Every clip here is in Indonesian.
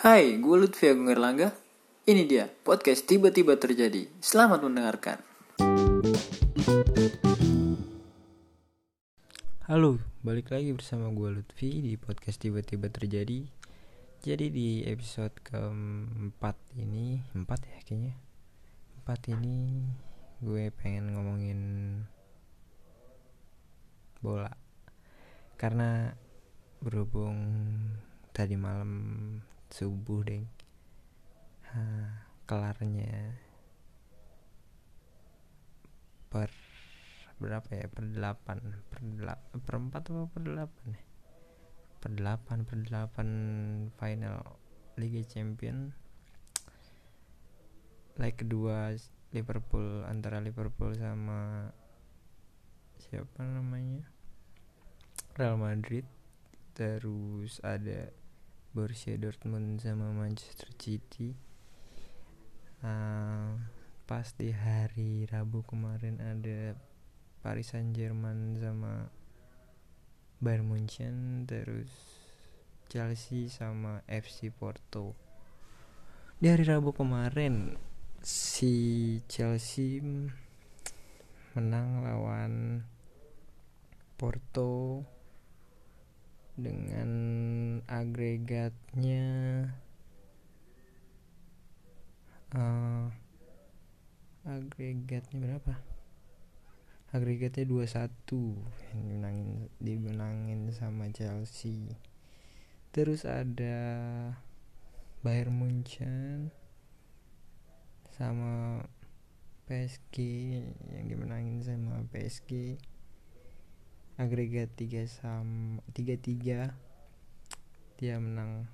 Hai, gue Lutfi Agung Erlangga. Ini dia, podcast tiba-tiba terjadi. Selamat mendengarkan. Halo, balik lagi bersama gue Lutfi di podcast tiba-tiba terjadi. Jadi di episode keempat ini, empat ya kayaknya. Empat ini gue pengen ngomongin bola. Karena berhubung tadi malam subuh deh ha, kelarnya per berapa ya? Per delapan per delapan per empat atau per delapan ya? Per delapan per delapan final Liga Champion. Leg kedua Liverpool antara Liverpool sama siapa namanya? Real Madrid. Terus ada Borussia Dortmund sama Manchester City. Uh, pas di hari Rabu kemarin ada Paris Saint Germain sama Bayern Munchen terus Chelsea sama FC Porto. Di hari Rabu kemarin si Chelsea menang lawan Porto dengan agregatnya uh, agregatnya berapa? Agregatnya 21 yang dimenangin dimenangin sama Chelsea. Terus ada Bayern Munchen sama PSG yang dimenangin sama PSG agregat 3 sama 3 3 dia menang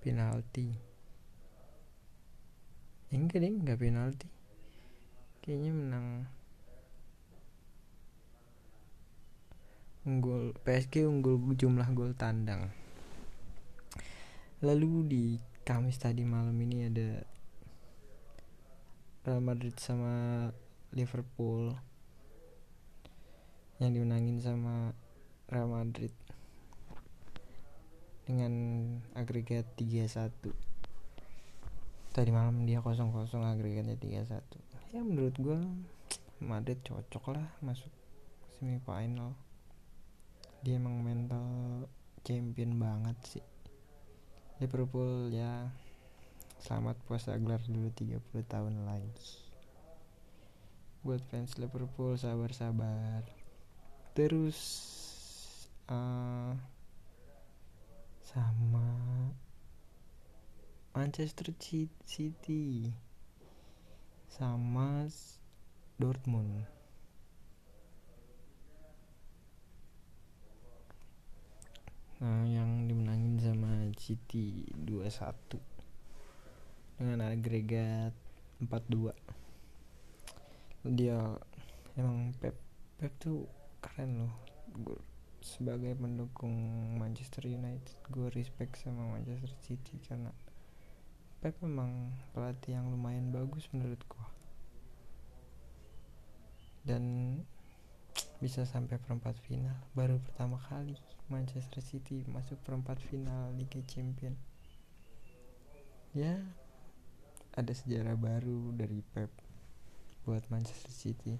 penalti. Eh, enggak deh enggak penalti. Kayaknya menang unggul PSG unggul jumlah gol tandang. Lalu di Kamis tadi malam ini ada Real Madrid sama Liverpool yang dimenangin sama Real Madrid dengan agregat 3-1 tadi malam dia 0-0 agregatnya 3-1 ya menurut gue Madrid cocok lah masuk semifinal. Dia emang mental champion banget sih. Liverpool ya selamat puasa gelar dulu 30 tahun lagi. Buat fans Liverpool sabar-sabar terus uh, sama Manchester City. Sama Dortmund. Nah yang dimenangin sama City 2-1 dengan agregat 4-2 dia emang Pep Pep tuh keren loh. Gue sebagai pendukung Manchester United gue respect sama Manchester City karena Pep memang pelatih yang lumayan bagus menurut gue dan bisa sampai perempat final baru pertama kali Manchester City masuk perempat final Liga Champion. Ya ada sejarah baru dari Pep buat Manchester City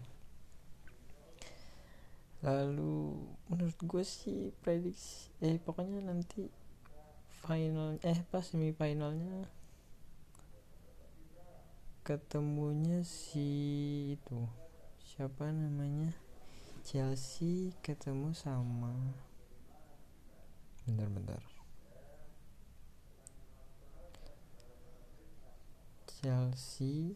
lalu menurut gue sih prediksi eh pokoknya nanti final eh pas semifinalnya ketemunya si itu siapa namanya? Chelsea ketemu sama bentar-bentar Chelsea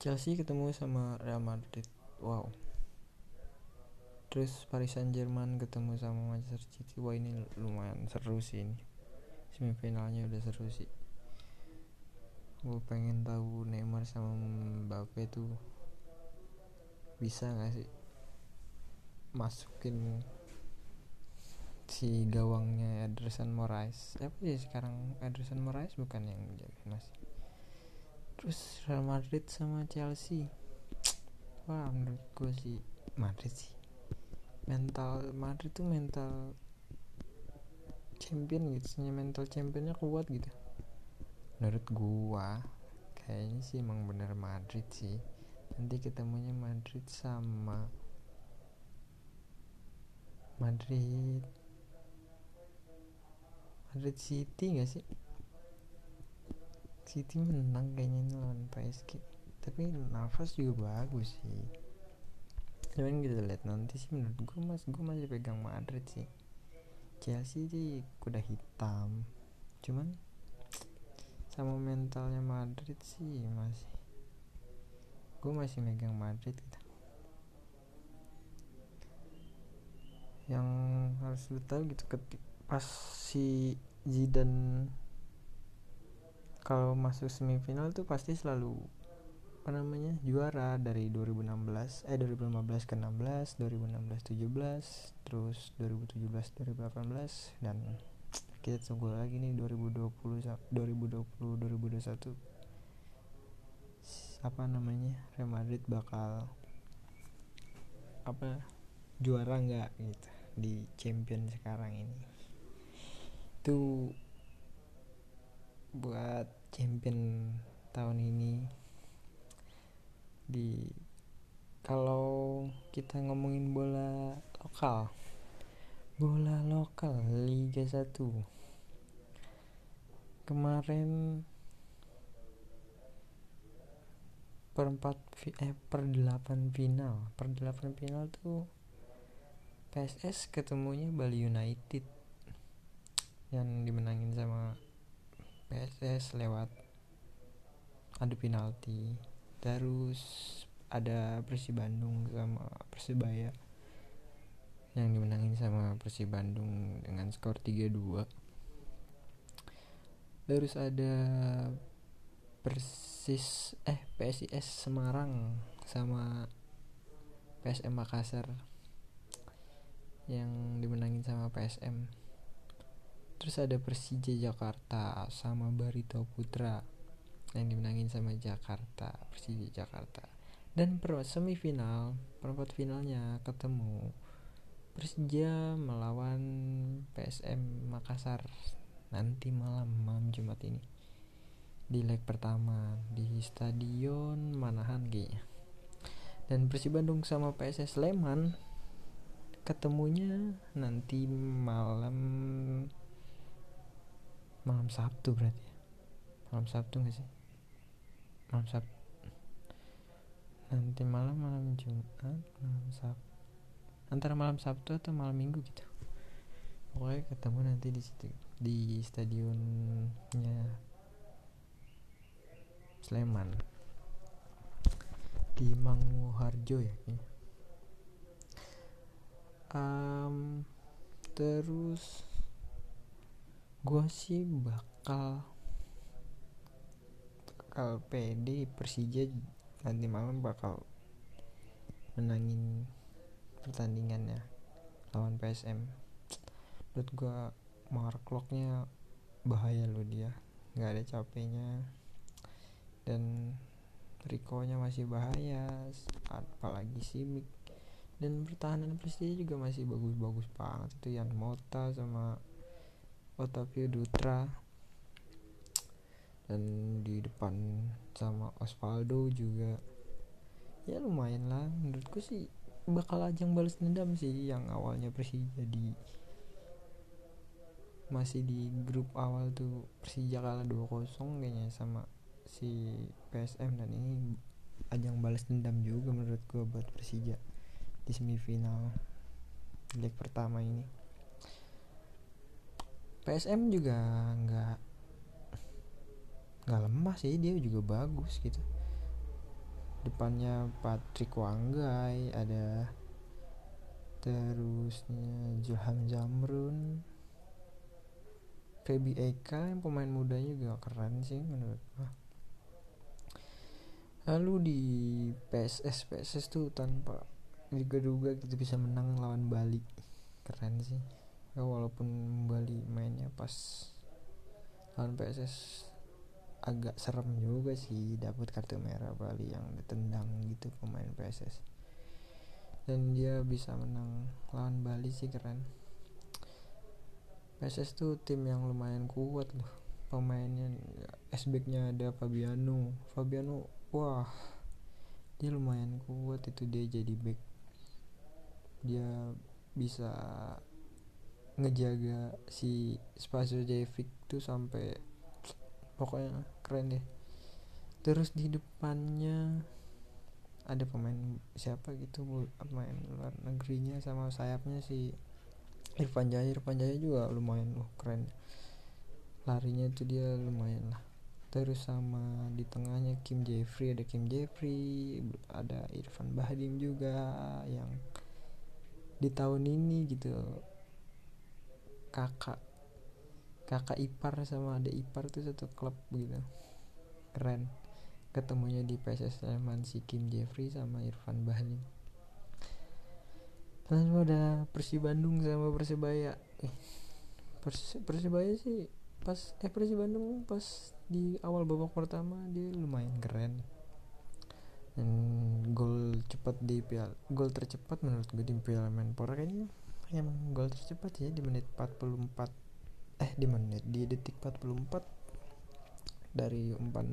Chelsea ketemu sama Real Madrid. Wow. Terus Paris Saint Germain ketemu sama Manchester City. Wah ini lumayan seru sih ini. Semifinalnya udah seru sih. Gue pengen tahu Neymar sama Mbappe tuh bisa gak sih masukin si gawangnya Ederson Moraes? Apa sih sekarang? Ederson Moraes bukan yang jadi masih terus Real Madrid sama Chelsea. Wah menurut gue sih Madrid sih. Mental Madrid tuh mental champion gitu mental championnya kuat gitu. Menurut gua kayaknya sih emang bener Madrid sih. Nanti ketemunya Madrid sama Madrid. Madrid City gak sih City menang kayaknya ini lawan PSG tapi nafas juga bagus sih. Cuman kita lihat nanti sih menurut gue mas gue masih pegang Madrid sih. Chelsea sih kuda hitam. Cuman sama mentalnya Madrid sih masih gue masih megang Madrid gitu. Yang harus lu tahu gitu ketik pas si Zidane kalau masuk semifinal tuh pasti selalu apa namanya juara dari 2016 eh 2015 ke 16 2016 17 terus 2017 2018 dan kita tunggu lagi nih 2020 2020 2021 apa namanya Real Madrid bakal apa juara nggak gitu di champion sekarang ini. Itu buat champion tahun ini. Di kalau kita ngomongin bola lokal bola lokal Liga 1 kemarin perempat eh per delapan final. Per delapan final tuh PSS ketemunya Bali United yang dimenangin sama PSS lewat adu penalti. Terus ada Persib Bandung sama Persibaya yang dimenangin sama Persib Bandung dengan skor 3-2 terus ada Persis eh PSIS Semarang sama PSM Makassar yang dimenangin sama PSM terus ada Persija Jakarta sama Barito Putra yang dimenangin sama Jakarta Persija Jakarta. Dan per semifinal perempat finalnya ketemu Persija melawan PSM Makassar nanti malam malam Jumat ini. Di leg pertama di Stadion Manahan kayaknya. Dan Persib Bandung sama PSS Sleman ketemunya nanti malam malam Sabtu berarti. Ya malam Sabtu gak sih? Malam Sabtu nanti malam malam Jumat malam Sabtu antara malam Sabtu atau malam Minggu gitu. Pokoknya ketemu nanti di situ di stadionnya Sleman. Di Manguharjo ya kayaknya. Um, terus gue sih bakal bakal PD Persija nanti malam bakal menangin pertandingannya lawan PSM menurut gue mark locknya bahaya loh dia. Nggak ada capeknya. Dan Rico nya masih bahaya apalagi Simic. Dan pertahanan Persija juga masih bagus-bagus banget itu yang Mota sama Otavio Dutra. Dan di depan sama Osvaldo juga. Ya lumayan lah. Menurutku sih bakal ajang balas dendam sih yang awalnya Persija di masih di grup awal tuh Persija kalah 2-0 kayaknya sama si PSM dan ini ajang balas dendam juga menurut gue buat Persija di semifinal leg pertama ini PSM juga nggak nggak lemah sih dia juga bagus gitu. Depannya Patrick Wanggai ada terusnya Johan Jamrun. Feby Eka yang pemain mudanya juga keren sih menurut gua. Lalu di PSS PSS tuh tanpa diduga-duga gitu bisa menang lawan Bali. Keren sih ya, walaupun Bali mainnya pas lawan PSS agak serem juga sih dapat kartu merah Bali yang ditendang gitu pemain PSS dan dia bisa menang lawan Bali sih keren. PSS tuh tim yang lumayan kuat loh pemainnya. SBK-nya ada Fabiano. Fabiano wah dia lumayan kuat itu dia jadi back. Dia bisa ngejaga si Spazio Jevic tuh sampai pokoknya keren deh. Terus di depannya ada pemain siapa gitu pemain luar negerinya sama sayapnya si Irfan Jaya. Irfan Jaya juga lumayan loh keren. Larinya itu dia lumayan lah. Terus sama di tengahnya Kim Jeffrey ada Kim Jeffrey ada Irfan Bahdim juga yang di tahun ini gitu kakak kakak ipar sama adik ipar itu satu klub gitu. Keren. Ketemunya di PSS Sleman si Kim Jeffrey sama Irfan Bahdim lalu ada Persi Bandung sama Persebaya eh, Pers Persebaya sih pas eh Persi Bandung pas di awal babak pertama dia lumayan keren. Dan gol cepat di piala gol tercepat menurut gue di Piala Menpora kayaknya emang gol tercepat ya di menit 44 eh di menit di detik 44 dari umpan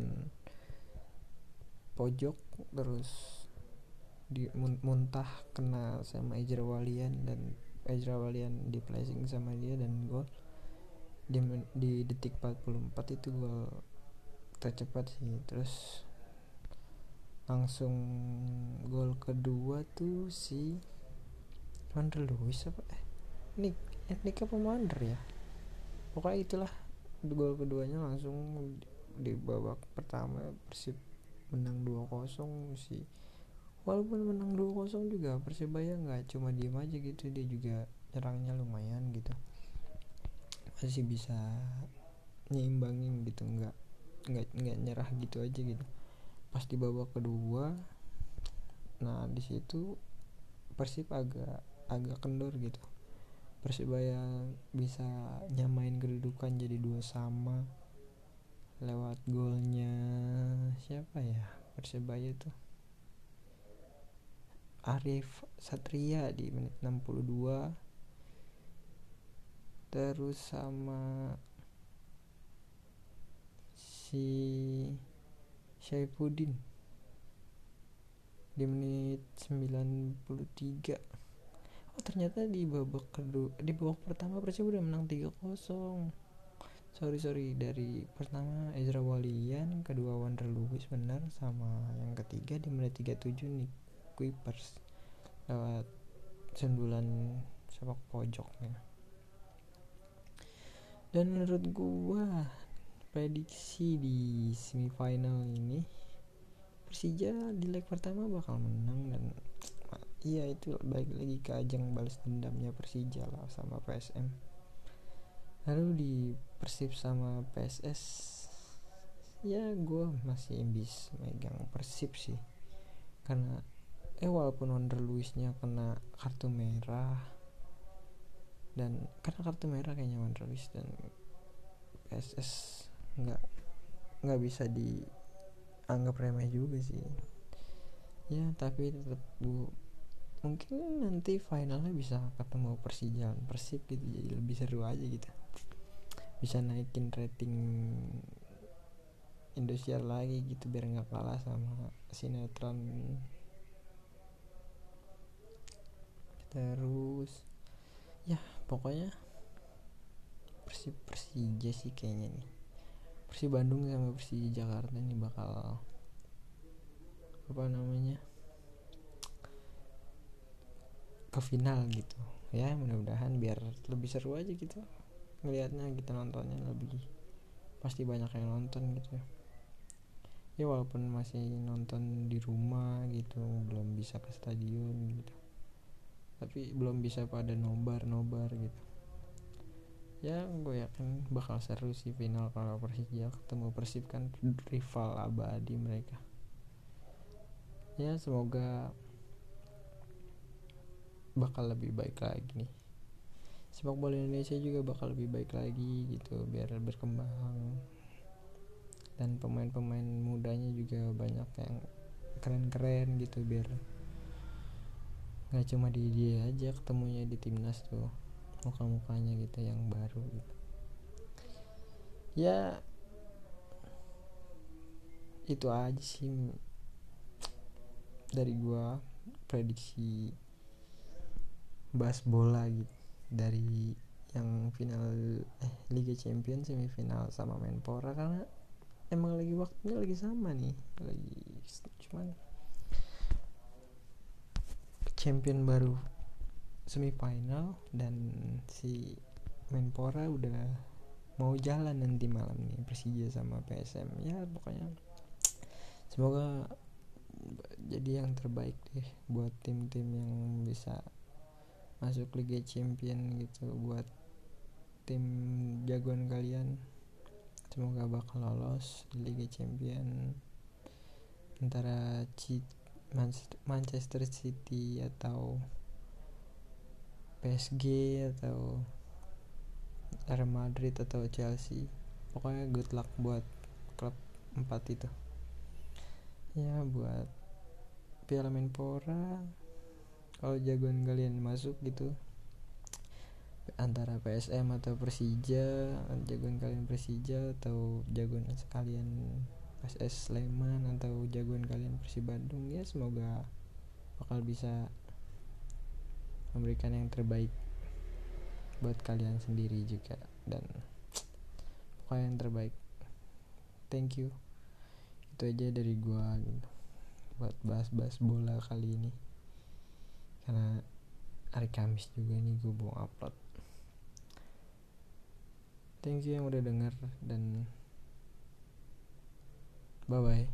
pojok terus di muntah kena sama Ejra Walian dan Ejra Walian di placing sama dia dan gol. Di, di detik 44 itu gol tercepat sih. Terus langsung gol kedua tuh si Wander Lewis apa? Eh Nick Nick apa Wander ya? Pokoknya itulah gol keduanya langsung di babak pertama Persib menang 2-0 sih walaupun menang 2-0 juga Persebaya nggak cuma diem aja gitu dia juga nyerangnya lumayan gitu. Masih bisa nyimbangin gitu nggak nggak nggak nyerah gitu aja gitu. Pas di babak kedua nah di situ Persib agak agak kendor gitu. Persibaya bisa nyamain kedudukan jadi dua sama lewat golnya siapa ya? Persebaya tuh. Arif Satria di menit 62 terus sama si Syaifuddin di menit 93 oh ternyata di babak kedua di babak pertama Persib udah menang 3-0 sorry sorry dari pertama Ezra Walian kedua Wander Lewis benar sama yang ketiga di menit 37 nih Kuipers lewat sundulan sepak pojoknya. Dan menurut gua prediksi di semifinal ini Persija di leg pertama bakal menang dan iya itu balik lagi ke ajang balas dendamnya Persija lah sama PSM lalu di Persib sama PSS ya gue masih bis megang Persib sih. Karena eh walaupun Wonder Luisnya kena kartu merah dan karena kartu merah kayaknya Wonder Luis dan PSS nggak nggak bisa dianggap remeh juga sih. Ya tapi tetap gue mungkin nanti finalnya bisa ketemu Persija Persib gitu jadi lebih seru aja gitu. Bisa naikin rating Indosiar lagi gitu biar nggak kalah sama sinetron. Terus ya pokoknya Persib Persija sih kayaknya nih. Persib Bandung sama Persija Jakarta ini bakal apa namanya ke final gitu. Ya mudah-mudahan biar lebih seru aja gitu ngelihatnya kita nontonnya lebih pasti banyak yang nonton gitu ya. Ya walaupun masih nonton di rumah gitu belum bisa ke stadion gitu. Tapi belum bisa pada nobar nobar gitu. Ya gue yakin bakal seru sih final kalau Persija ketemu Persib kan rival abadi mereka. Ya semoga bakal lebih baik lagi nih. Sepak bola Indonesia juga bakal lebih baik lagi gitu biar berkembang. Dan pemain-pemain mudanya juga banyak yang keren-keren gitu biar nggak cuma di dia aja ketemunya di timnas tuh muka-mukanya gitu yang baru gitu. Ya itu aja sih dari gua prediksi bahas bola gitu dari yang final eh Liga Champions semifinal sama Menpora karena emang lagi waktunya lagi sama nih lagi cuman champion baru semifinal dan si Menpora udah mau jalan nanti malam nih Persija sama PSM ya pokoknya semoga jadi yang terbaik deh buat tim-tim yang bisa masuk Liga Champion gitu buat tim jagoan kalian. Semoga bakal lolos di Liga Champion. Antara Manchester City atau PSG atau Real Madrid atau Chelsea. Pokoknya good luck buat klub empat itu. Ya buat Piala Menpora kalau jagoan kalian masuk gitu antara PSM atau Persija jagoan kalian Persija atau jagoan sekalian PSS Sleman atau jagoan kalian Persib Bandung ya semoga bakal bisa memberikan yang terbaik buat kalian sendiri juga dan pokoknya yang terbaik. Thank you. Itu aja dari gua buat bahas-bahas bola kali ini karena hari Kamis juga nih gue mau upload. Thank you yang udah denger dan bye bye